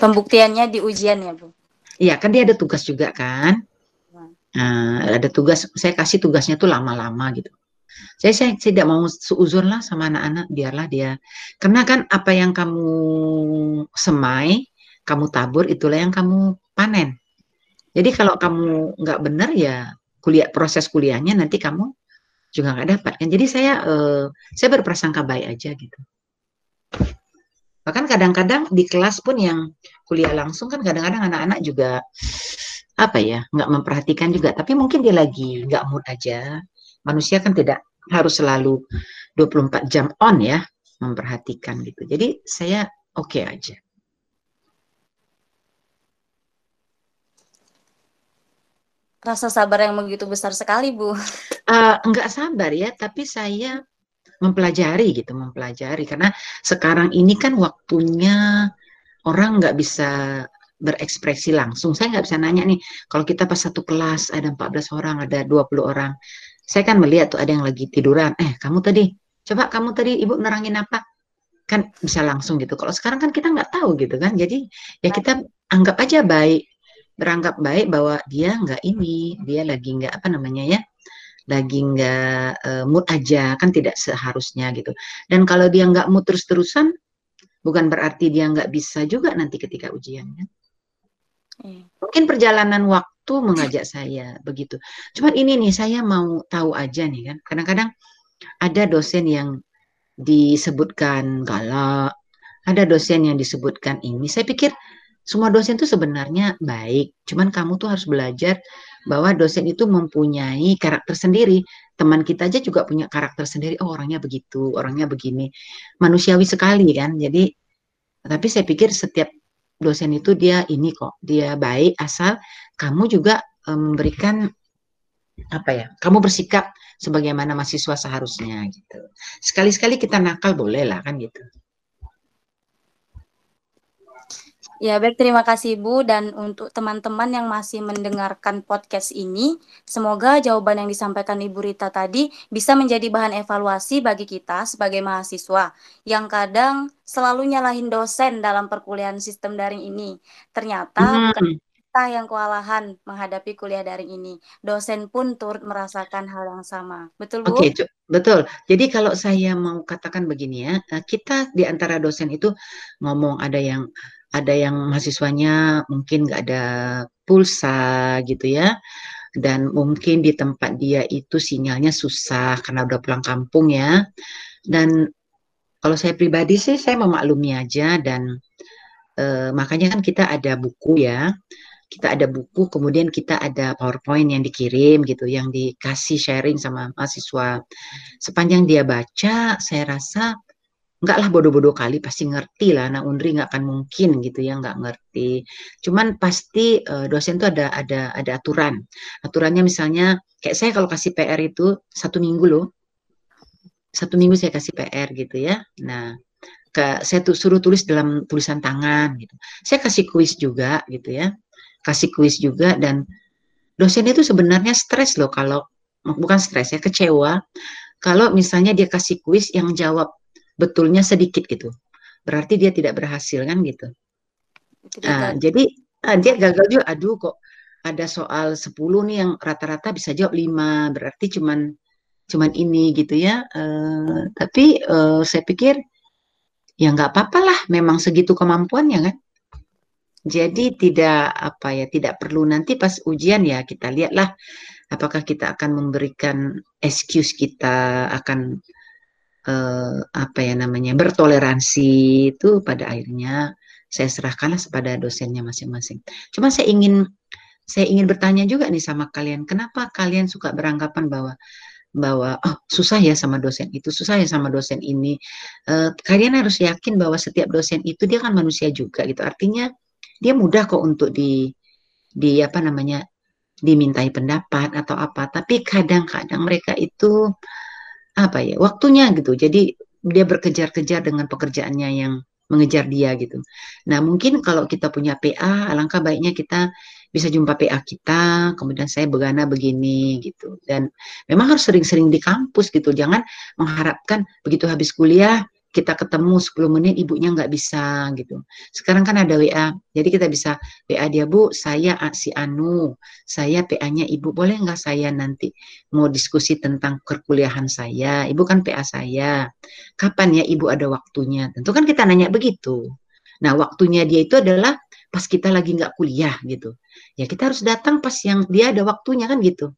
Pembuktiannya di ujian ya Bu? Iya kan dia ada tugas juga kan. Nah, ada tugas, saya kasih tugasnya tuh lama-lama gitu. Saya, saya, saya tidak mau seuzur lah sama anak-anak, biarlah dia. Karena kan apa yang kamu semai, kamu tabur, itulah yang kamu panen. Jadi kalau kamu nggak benar ya kuliah proses kuliahnya nanti kamu juga nggak dapat kan. Jadi saya eh, saya berprasangka baik aja gitu. Bahkan kadang-kadang di kelas pun yang kuliah langsung kan kadang-kadang anak-anak juga apa ya nggak memperhatikan juga. Tapi mungkin dia lagi nggak mood aja. Manusia kan tidak harus selalu 24 jam on ya memperhatikan gitu. Jadi saya oke okay aja. Rasa sabar yang begitu besar sekali bu. Uh, nggak sabar ya tapi saya mempelajari gitu mempelajari karena sekarang ini kan waktunya orang nggak bisa berekspresi langsung. Saya nggak bisa nanya nih, kalau kita pas satu kelas ada 14 orang, ada 20 orang. Saya kan melihat tuh ada yang lagi tiduran. Eh, kamu tadi, coba kamu tadi ibu nerangin apa? Kan bisa langsung gitu. Kalau sekarang kan kita nggak tahu gitu kan. Jadi ya kita anggap aja baik. Beranggap baik bahwa dia nggak ini, dia lagi nggak apa namanya ya, lagi nggak uh, mood aja kan tidak seharusnya gitu. Dan kalau dia nggak mood terus-terusan, bukan berarti dia nggak bisa juga nanti ketika ujiannya. Iya. Mungkin perjalanan waktu mengajak saya begitu. Cuman ini nih saya mau tahu aja nih kan. Kadang-kadang ada dosen yang disebutkan galak, ada dosen yang disebutkan ini. Saya pikir semua dosen itu sebenarnya baik. Cuman kamu tuh harus belajar bahwa dosen itu mempunyai karakter sendiri. Teman kita aja juga punya karakter sendiri. Oh, orangnya begitu, orangnya begini. Manusiawi sekali kan. Jadi tapi saya pikir setiap dosen itu dia ini kok, dia baik asal kamu juga memberikan apa ya, kamu bersikap sebagaimana mahasiswa seharusnya gitu. Sekali-sekali kita nakal boleh lah kan gitu. Ya, baik terima kasih Bu dan untuk teman-teman yang masih mendengarkan podcast ini, semoga jawaban yang disampaikan Ibu Rita tadi bisa menjadi bahan evaluasi bagi kita sebagai mahasiswa yang kadang selalu nyalahin dosen dalam perkuliahan sistem daring ini. Ternyata hmm. bukan kita yang kewalahan menghadapi kuliah daring ini. Dosen pun turut merasakan hal yang sama. Betul, Bu? Oke, okay, betul. Jadi kalau saya mau katakan begini ya, eh, kita di antara dosen itu ngomong ada yang ada yang mahasiswanya mungkin nggak ada pulsa gitu ya. Dan mungkin di tempat dia itu sinyalnya susah karena udah pulang kampung ya. Dan kalau saya pribadi sih saya memaklumi aja dan e, makanya kan kita ada buku ya. Kita ada buku kemudian kita ada powerpoint yang dikirim gitu yang dikasih sharing sama mahasiswa. Sepanjang dia baca saya rasa enggak lah bodoh-bodoh kali pasti ngerti lah anak Undri nggak akan mungkin gitu ya nggak ngerti. Cuman pasti uh, dosen tuh ada ada ada aturan. Aturannya misalnya kayak saya kalau kasih PR itu satu minggu loh. Satu minggu saya kasih PR gitu ya. Nah ke saya tuh suruh tulis dalam tulisan tangan gitu. Saya kasih kuis juga gitu ya. Kasih kuis juga dan dosen itu sebenarnya stres loh kalau bukan stres ya kecewa. Kalau misalnya dia kasih kuis yang jawab betulnya sedikit gitu. Berarti dia tidak berhasil kan gitu. Nah, jadi ah, dia gagal juga. Aduh kok ada soal 10 nih yang rata-rata bisa jawab 5. Berarti cuman cuman ini gitu ya. Uh, tapi uh, saya pikir ya nggak apa-apa lah. Memang segitu kemampuannya kan. Jadi tidak apa ya, tidak perlu nanti pas ujian ya kita lihatlah apakah kita akan memberikan excuse kita akan eh, apa ya namanya bertoleransi itu pada akhirnya saya serahkanlah kepada dosennya masing-masing. Cuma saya ingin saya ingin bertanya juga nih sama kalian, kenapa kalian suka beranggapan bahwa bahwa oh susah ya sama dosen itu, susah ya sama dosen ini. Uh, kalian harus yakin bahwa setiap dosen itu dia kan manusia juga gitu. Artinya dia mudah kok untuk di di apa namanya dimintai pendapat atau apa tapi kadang-kadang mereka itu apa ya waktunya gitu jadi dia berkejar-kejar dengan pekerjaannya yang mengejar dia gitu. Nah mungkin kalau kita punya PA, alangkah baiknya kita bisa jumpa PA kita, kemudian saya begana begini gitu. Dan memang harus sering-sering di kampus gitu, jangan mengharapkan begitu habis kuliah kita ketemu 10 menit ibunya nggak bisa gitu. Sekarang kan ada WA, jadi kita bisa WA dia bu, saya si Anu, saya PA-nya ibu, boleh nggak saya nanti mau diskusi tentang perkuliahan saya, ibu kan PA saya, kapan ya ibu ada waktunya? Tentu kan kita nanya begitu. Nah waktunya dia itu adalah pas kita lagi nggak kuliah gitu. Ya kita harus datang pas yang dia ada waktunya kan gitu.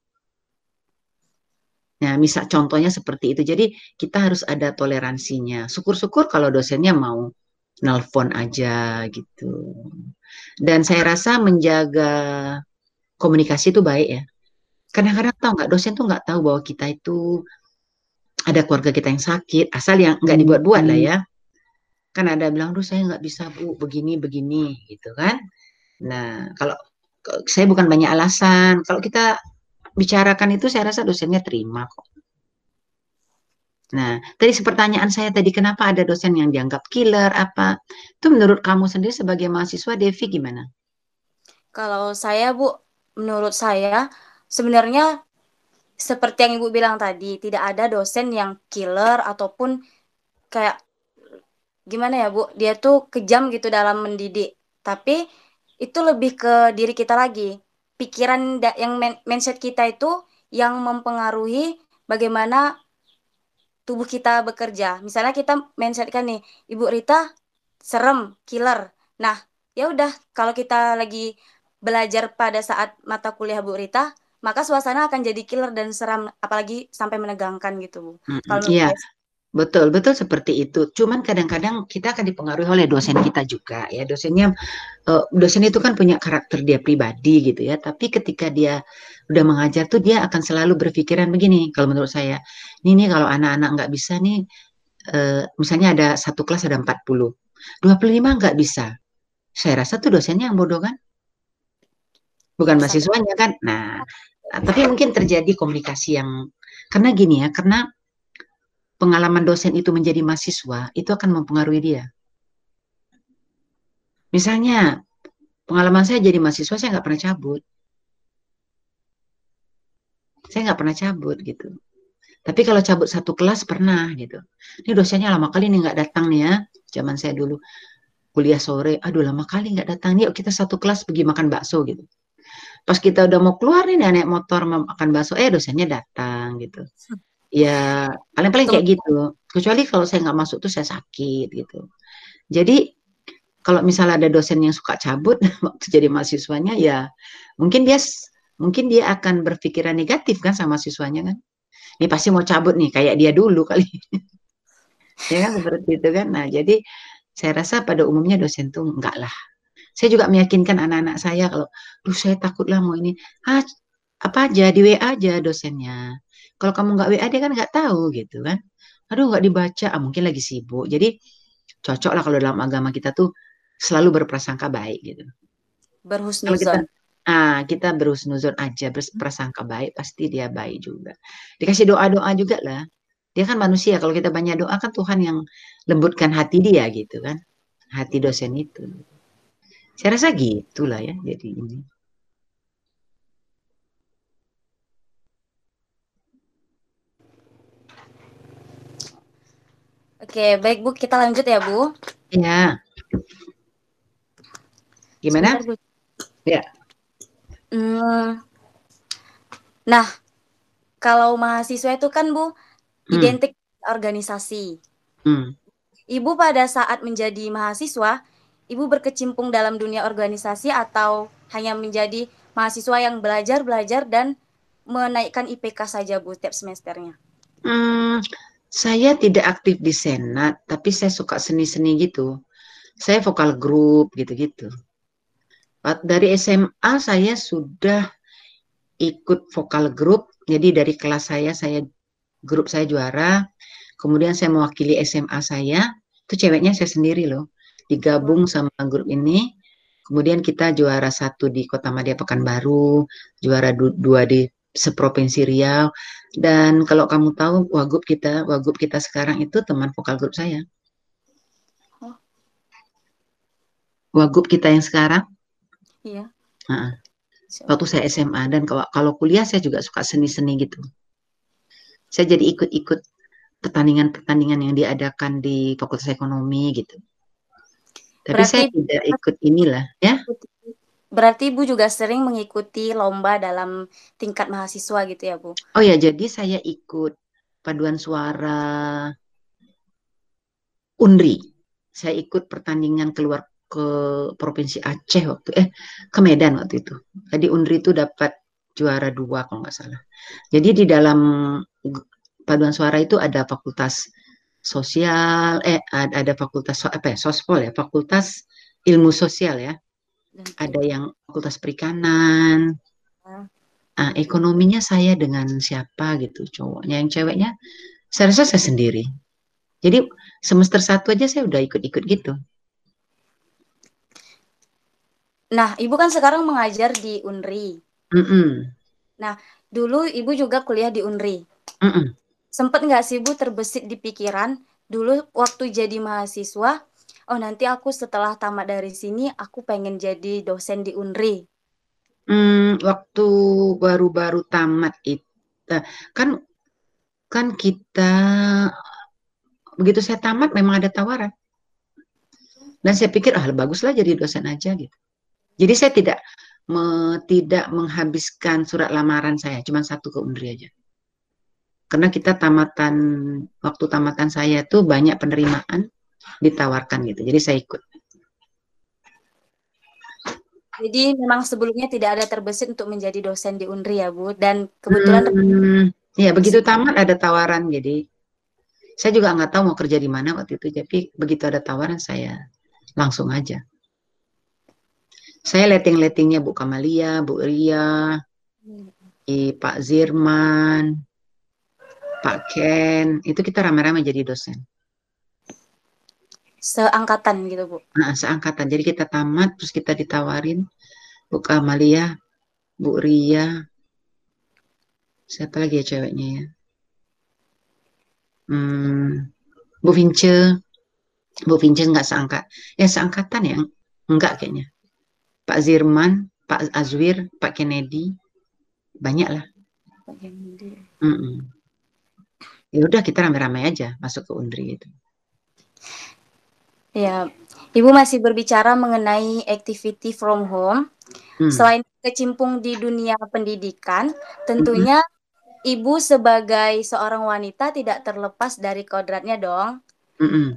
Nah, misal contohnya seperti itu. Jadi kita harus ada toleransinya. Syukur-syukur kalau dosennya mau nelpon aja gitu. Dan saya rasa menjaga komunikasi itu baik ya. Kadang-kadang tahu nggak dosen tuh nggak tahu bahwa kita itu ada keluarga kita yang sakit, asal yang nggak dibuat-buat lah ya. Kan ada bilang, duh saya nggak bisa bu, begini begini gitu kan. Nah kalau saya bukan banyak alasan. Kalau kita bicarakan itu saya rasa dosennya terima kok. Nah, tadi pertanyaan saya tadi kenapa ada dosen yang dianggap killer apa? Itu menurut kamu sendiri sebagai mahasiswa Devi gimana? Kalau saya Bu, menurut saya sebenarnya seperti yang Ibu bilang tadi, tidak ada dosen yang killer ataupun kayak gimana ya Bu, dia tuh kejam gitu dalam mendidik. Tapi itu lebih ke diri kita lagi pikiran yang mindset kita itu yang mempengaruhi bagaimana tubuh kita bekerja. Misalnya kita mindset kan nih, Ibu Rita serem, killer. Nah, ya udah kalau kita lagi belajar pada saat mata kuliah Bu Rita, maka suasana akan jadi killer dan seram apalagi sampai menegangkan gitu Bu. Mm -hmm. Kalau yeah. Betul, betul seperti itu. Cuman kadang-kadang kita akan dipengaruhi oleh dosen kita juga ya. Dosennya uh, dosen itu kan punya karakter dia pribadi gitu ya. Tapi ketika dia udah mengajar tuh dia akan selalu berpikiran begini kalau menurut saya. Ini nih kalau anak-anak nggak bisa nih uh, misalnya ada satu kelas ada 40. 25 nggak bisa. Saya rasa tuh dosennya yang bodoh kan? Bukan mahasiswanya kan? Nah, tapi mungkin terjadi komunikasi yang karena gini ya, karena pengalaman dosen itu menjadi mahasiswa, itu akan mempengaruhi dia. Misalnya, pengalaman saya jadi mahasiswa, saya nggak pernah cabut. Saya nggak pernah cabut gitu. Tapi kalau cabut satu kelas pernah gitu. Ini dosennya lama kali nih nggak datang nih ya. Zaman saya dulu kuliah sore, aduh lama kali nggak datang. Yuk kita satu kelas pergi makan bakso gitu. Pas kita udah mau keluar nih naik motor makan bakso, eh dosennya datang gitu. Ya, paling-paling kayak gitu. Kecuali kalau saya nggak masuk tuh saya sakit gitu. Jadi kalau misalnya ada dosen yang suka cabut waktu jadi mahasiswanya ya mungkin dia mungkin dia akan berpikiran negatif kan sama siswanya kan. Ini pasti mau cabut nih kayak dia dulu kali. ya kan seperti itu kan. Nah, jadi saya rasa pada umumnya dosen tuh enggak lah. Saya juga meyakinkan anak-anak saya kalau, duh saya takut lah mau ini. Ah, apa aja di WA aja dosennya. Kalau kamu nggak WA dia kan nggak tahu gitu kan. Aduh nggak dibaca, ah, mungkin lagi sibuk. Jadi cocok lah kalau dalam agama kita tuh selalu berprasangka baik gitu. Berhusnuzon. Ah, kita berhusnuzon aja, berprasangka baik, pasti dia baik juga. Dikasih doa-doa juga lah. Dia kan manusia, kalau kita banyak doa kan Tuhan yang lembutkan hati dia gitu kan. Hati dosen itu. Saya rasa gitulah ya jadi ini. Oke, baik Bu, kita lanjut ya Bu. Iya. Gimana? Sebentar, Bu. Ya. Hmm, nah, kalau mahasiswa itu kan Bu, hmm. identik organisasi. Hmm. Ibu pada saat menjadi mahasiswa, Ibu berkecimpung dalam dunia organisasi atau hanya menjadi mahasiswa yang belajar-belajar dan menaikkan IPK saja Bu tiap semesternya? Hmm, saya tidak aktif di senat, tapi saya suka seni-seni gitu. Saya vokal grup gitu-gitu. Dari SMA saya sudah ikut vokal grup. Jadi dari kelas saya, saya grup saya juara. Kemudian saya mewakili SMA saya. Itu ceweknya saya sendiri loh. Digabung sama grup ini. Kemudian kita juara satu di Kota Madia Pekanbaru, juara du- dua di seprovinsi Riau. Dan kalau kamu tahu wagub kita, wagub kita sekarang itu teman vokal grup saya. Oh. Wagub kita yang sekarang, Iya. Heeh. waktu saya SMA dan kalau, kalau kuliah saya juga suka seni-seni gitu. Saya jadi ikut-ikut pertandingan-pertandingan yang diadakan di Fakultas Ekonomi gitu. Tapi Berarti- saya tidak ikut inilah ya. Berarti Ibu juga sering mengikuti lomba dalam tingkat mahasiswa gitu ya, Bu? Oh ya, jadi saya ikut paduan suara Unri. Saya ikut pertandingan keluar ke Provinsi Aceh waktu eh ke Medan waktu itu. Jadi Unri itu dapat juara dua kalau nggak salah. Jadi di dalam paduan suara itu ada fakultas sosial, eh ad- ada fakultas apa ya, sospol ya, fakultas ilmu sosial ya. Ada yang fakultas perikanan. Ah. Ah, ekonominya saya dengan siapa gitu cowoknya, yang ceweknya saya rasa saya sendiri. Jadi semester satu aja saya udah ikut-ikut gitu. Nah, Ibu kan sekarang mengajar di Unri. Mm-mm, Dulu Ibu juga kuliah di Unri. mm-mm. Sempet nggak sih Bu terbesit di pikiran dulu waktu jadi mahasiswa, oh nanti aku setelah tamat dari sini aku pengen jadi dosen di Unri. Hmm, waktu baru-baru tamat itu kan kan kita begitu saya tamat memang ada tawaran dan saya pikir ah baguslah jadi dosen aja gitu. Jadi saya tidak me- tidak menghabiskan surat lamaran saya cuma satu ke Undri aja. Karena kita tamatan waktu tamatan saya tuh banyak penerimaan ditawarkan gitu. Jadi saya ikut. Jadi memang sebelumnya tidak ada terbesit untuk menjadi dosen di Unri ya Bu. Dan kebetulan Hmm, ya begitu tamat ada tawaran jadi saya juga nggak tahu mau kerja di mana waktu itu tapi begitu ada tawaran saya langsung aja saya letting-lettingnya Bu Kamalia Bu Ria i Pak Zirman Pak Ken itu kita rame-rame jadi dosen seangkatan gitu Bu. nah seangkatan jadi kita tamat terus kita ditawarin Bu Kamalia Bu Ria siapa lagi ya ceweknya ya Hmm, Bu Vince, Bu Vince nggak seangkat, ya seangkatan ya, enggak kayaknya. Pak Zirman, Pak Azwir, Pak Kennedy, banyak lah. Mm-mm. Ya udah kita rame-rame aja masuk ke Undri itu. Ya, Ibu masih berbicara mengenai activity from home. Hmm. Selain kecimpung di dunia pendidikan, tentunya Ibu sebagai seorang wanita tidak terlepas dari kodratnya dong. Mm-mm.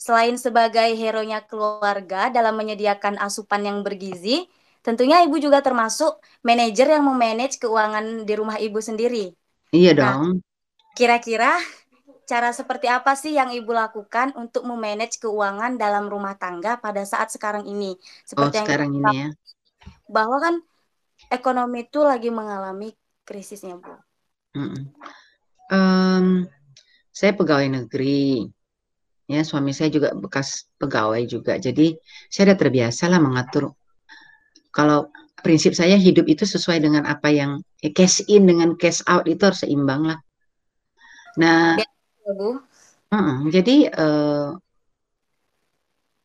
Selain sebagai hero-nya keluarga dalam menyediakan asupan yang bergizi, tentunya Ibu juga termasuk manajer yang memanage keuangan di rumah Ibu sendiri. Iya Nah, dong. Kira-kira cara seperti apa sih yang Ibu lakukan untuk memanage keuangan dalam rumah tangga pada saat sekarang ini? Oh Seperti yang sekarang ini ya. bahwa kan ekonomi itu lagi mengalami krisisnya, Bu. Mm-mm. Em, saya pegawai negeri, ya suami saya juga bekas pegawai juga. Jadi saya udah terbiasa lah mengatur. Kalau prinsip saya hidup itu sesuai dengan apa yang eh, cash in dengan cash out itu harus seimbang lah. Nah, Ya, Bu. mm-mm, jadi eh,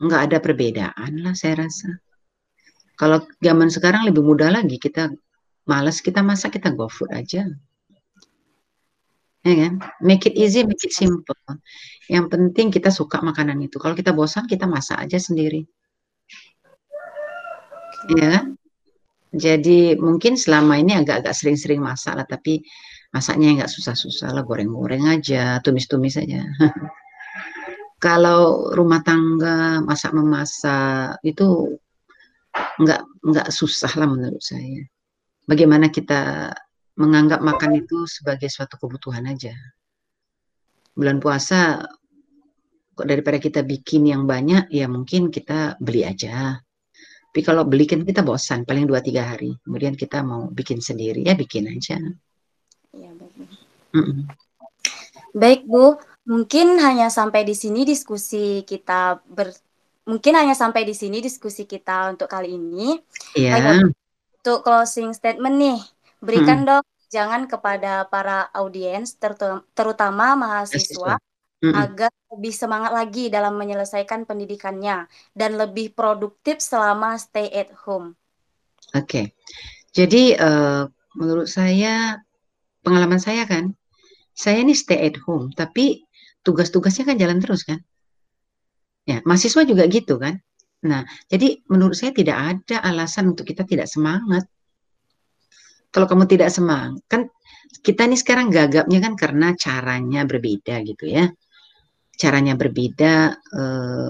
nggak ada perbedaan lah saya rasa. Kalau zaman sekarang lebih mudah lagi kita malas kita masak kita go food aja. Ya kan? Make it easy, make it simple. Yang penting kita suka makanan itu. Kalau kita bosan, kita masak aja sendiri. Ya kan? Jadi mungkin selama ini agak-agak sering-sering masak lah, tapi masaknya nggak susah-susah lah, goreng-goreng aja, tumis-tumis aja. Kalau rumah tangga masak memasak itu nggak nggak susah lah menurut saya. Bagaimana kita menganggap makan itu sebagai suatu kebutuhan aja. Bulan puasa kok daripada kita bikin yang banyak, ya mungkin kita beli aja. Tapi kalau beli kan kita bosan, paling 2-3 hari. Kemudian kita mau bikin sendiri, ya bikin aja. Ya, baik, Bu. Mm-mm. Baik, Bu. Mungkin hanya sampai di sini diskusi kita ber- mungkin hanya sampai di sini diskusi kita untuk kali ini. Iya. Untuk closing statement nih, berikan hmm. dong jangan kepada para audiens terutama mahasiswa hmm. agar lebih semangat lagi dalam menyelesaikan pendidikannya dan lebih produktif selama stay at home. Oke. Okay. Jadi uh, menurut saya pengalaman saya kan saya ini stay at home tapi tugas-tugasnya kan jalan terus kan. Ya, mahasiswa juga gitu kan. Nah, jadi menurut saya tidak ada alasan untuk kita tidak semangat. Kalau kamu tidak semangat, kan kita ini sekarang gagapnya kan karena caranya berbeda gitu ya. Caranya berbeda, eh,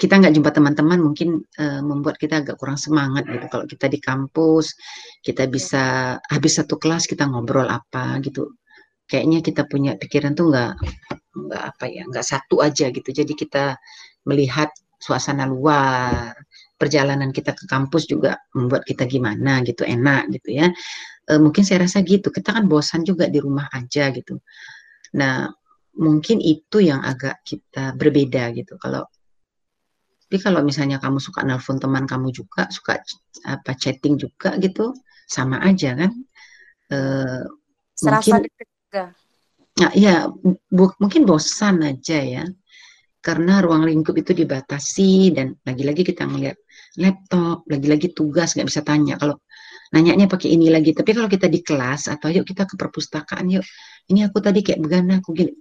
kita nggak jumpa teman-teman mungkin uh, membuat kita agak kurang semangat gitu. Kalau kita di kampus, kita bisa habis satu kelas kita ngobrol apa gitu. Kayaknya kita punya pikiran tuh nggak nggak apa ya, nggak satu aja gitu. Jadi kita melihat suasana luar, perjalanan kita ke kampus juga membuat kita gimana gitu, enak gitu ya. E, mungkin saya rasa gitu. Kita kan bosan juga di rumah aja gitu. Nah, mungkin itu yang agak kita berbeda gitu. Kalau tapi kalau misalnya kamu suka nelpon teman kamu juga, suka apa chatting juga gitu, sama aja kan? E, Serasa mungkin, juga. Nah, ya, bu, mungkin bosan aja ya, karena ruang lingkup itu dibatasi dan lagi-lagi kita ngeliat laptop, lagi-lagi tugas nggak bisa tanya. Kalau nanyanya pakai ini lagi, tapi kalau kita di kelas atau yuk kita ke perpustakaan yuk, ini aku tadi kayak begana, aku gini,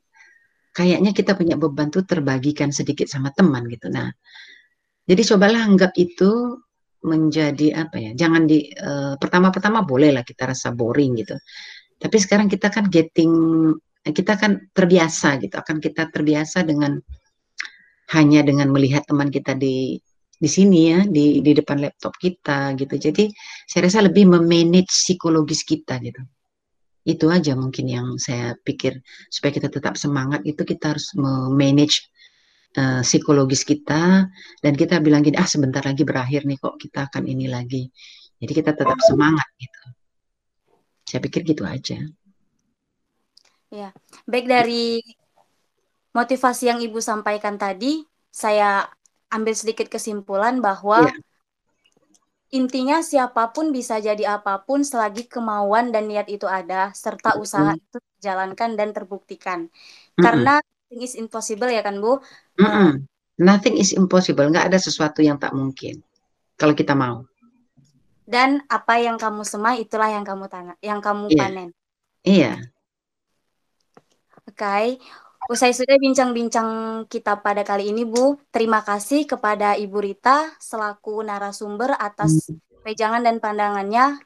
kayaknya kita punya beban tuh terbagikan sedikit sama teman gitu. Nah, jadi cobalah anggap itu menjadi apa ya? Jangan di uh, pertama-pertama boleh lah kita rasa boring gitu. Tapi sekarang kita kan getting kita kan terbiasa gitu. Akan kita terbiasa dengan hanya dengan melihat teman kita di di sini ya di di depan laptop kita gitu. Jadi saya rasa lebih memanage psikologis kita gitu. Itu aja mungkin yang saya pikir supaya kita tetap semangat itu kita harus memanage uh, psikologis kita dan kita bilang gini ah sebentar lagi berakhir nih kok kita akan ini lagi. Jadi kita tetap semangat gitu. Saya pikir gitu aja. Ya baik dari motivasi yang ibu sampaikan tadi saya ambil sedikit kesimpulan bahwa ya. intinya siapa pun bisa jadi apa pun selagi kemauan dan niat itu ada serta usaha itu dijalankan dan terbuktikan. Karena nothing is impossible ya kan Bu? Mm -mm. Nothing is impossible, nggak ada sesuatu yang tak mungkin kalau kita mau. Dan apa yang kamu semai itulah yang kamu tanah, yang kamu yeah. panen. Iya. Oke, okay. usai sudah bincang-bincang kita pada kali ini Bu, terima kasih kepada Ibu Rita selaku narasumber atas hmm. pejangan dan pandangannya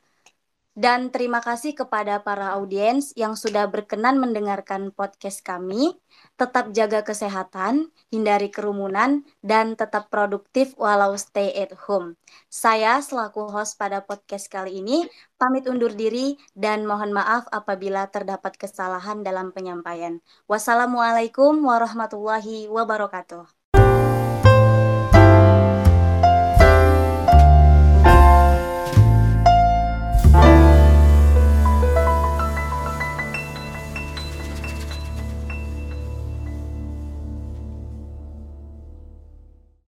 dan terima kasih kepada para audiens yang sudah berkenan mendengarkan podcast kami. Tetap jaga kesehatan, hindari kerumunan, dan tetap produktif walau stay at home. Saya selaku host pada podcast kali ini pamit undur diri dan mohon maaf apabila terdapat kesalahan dalam penyampaian. Wassalamualaikum warahmatullahi wabarakatuh.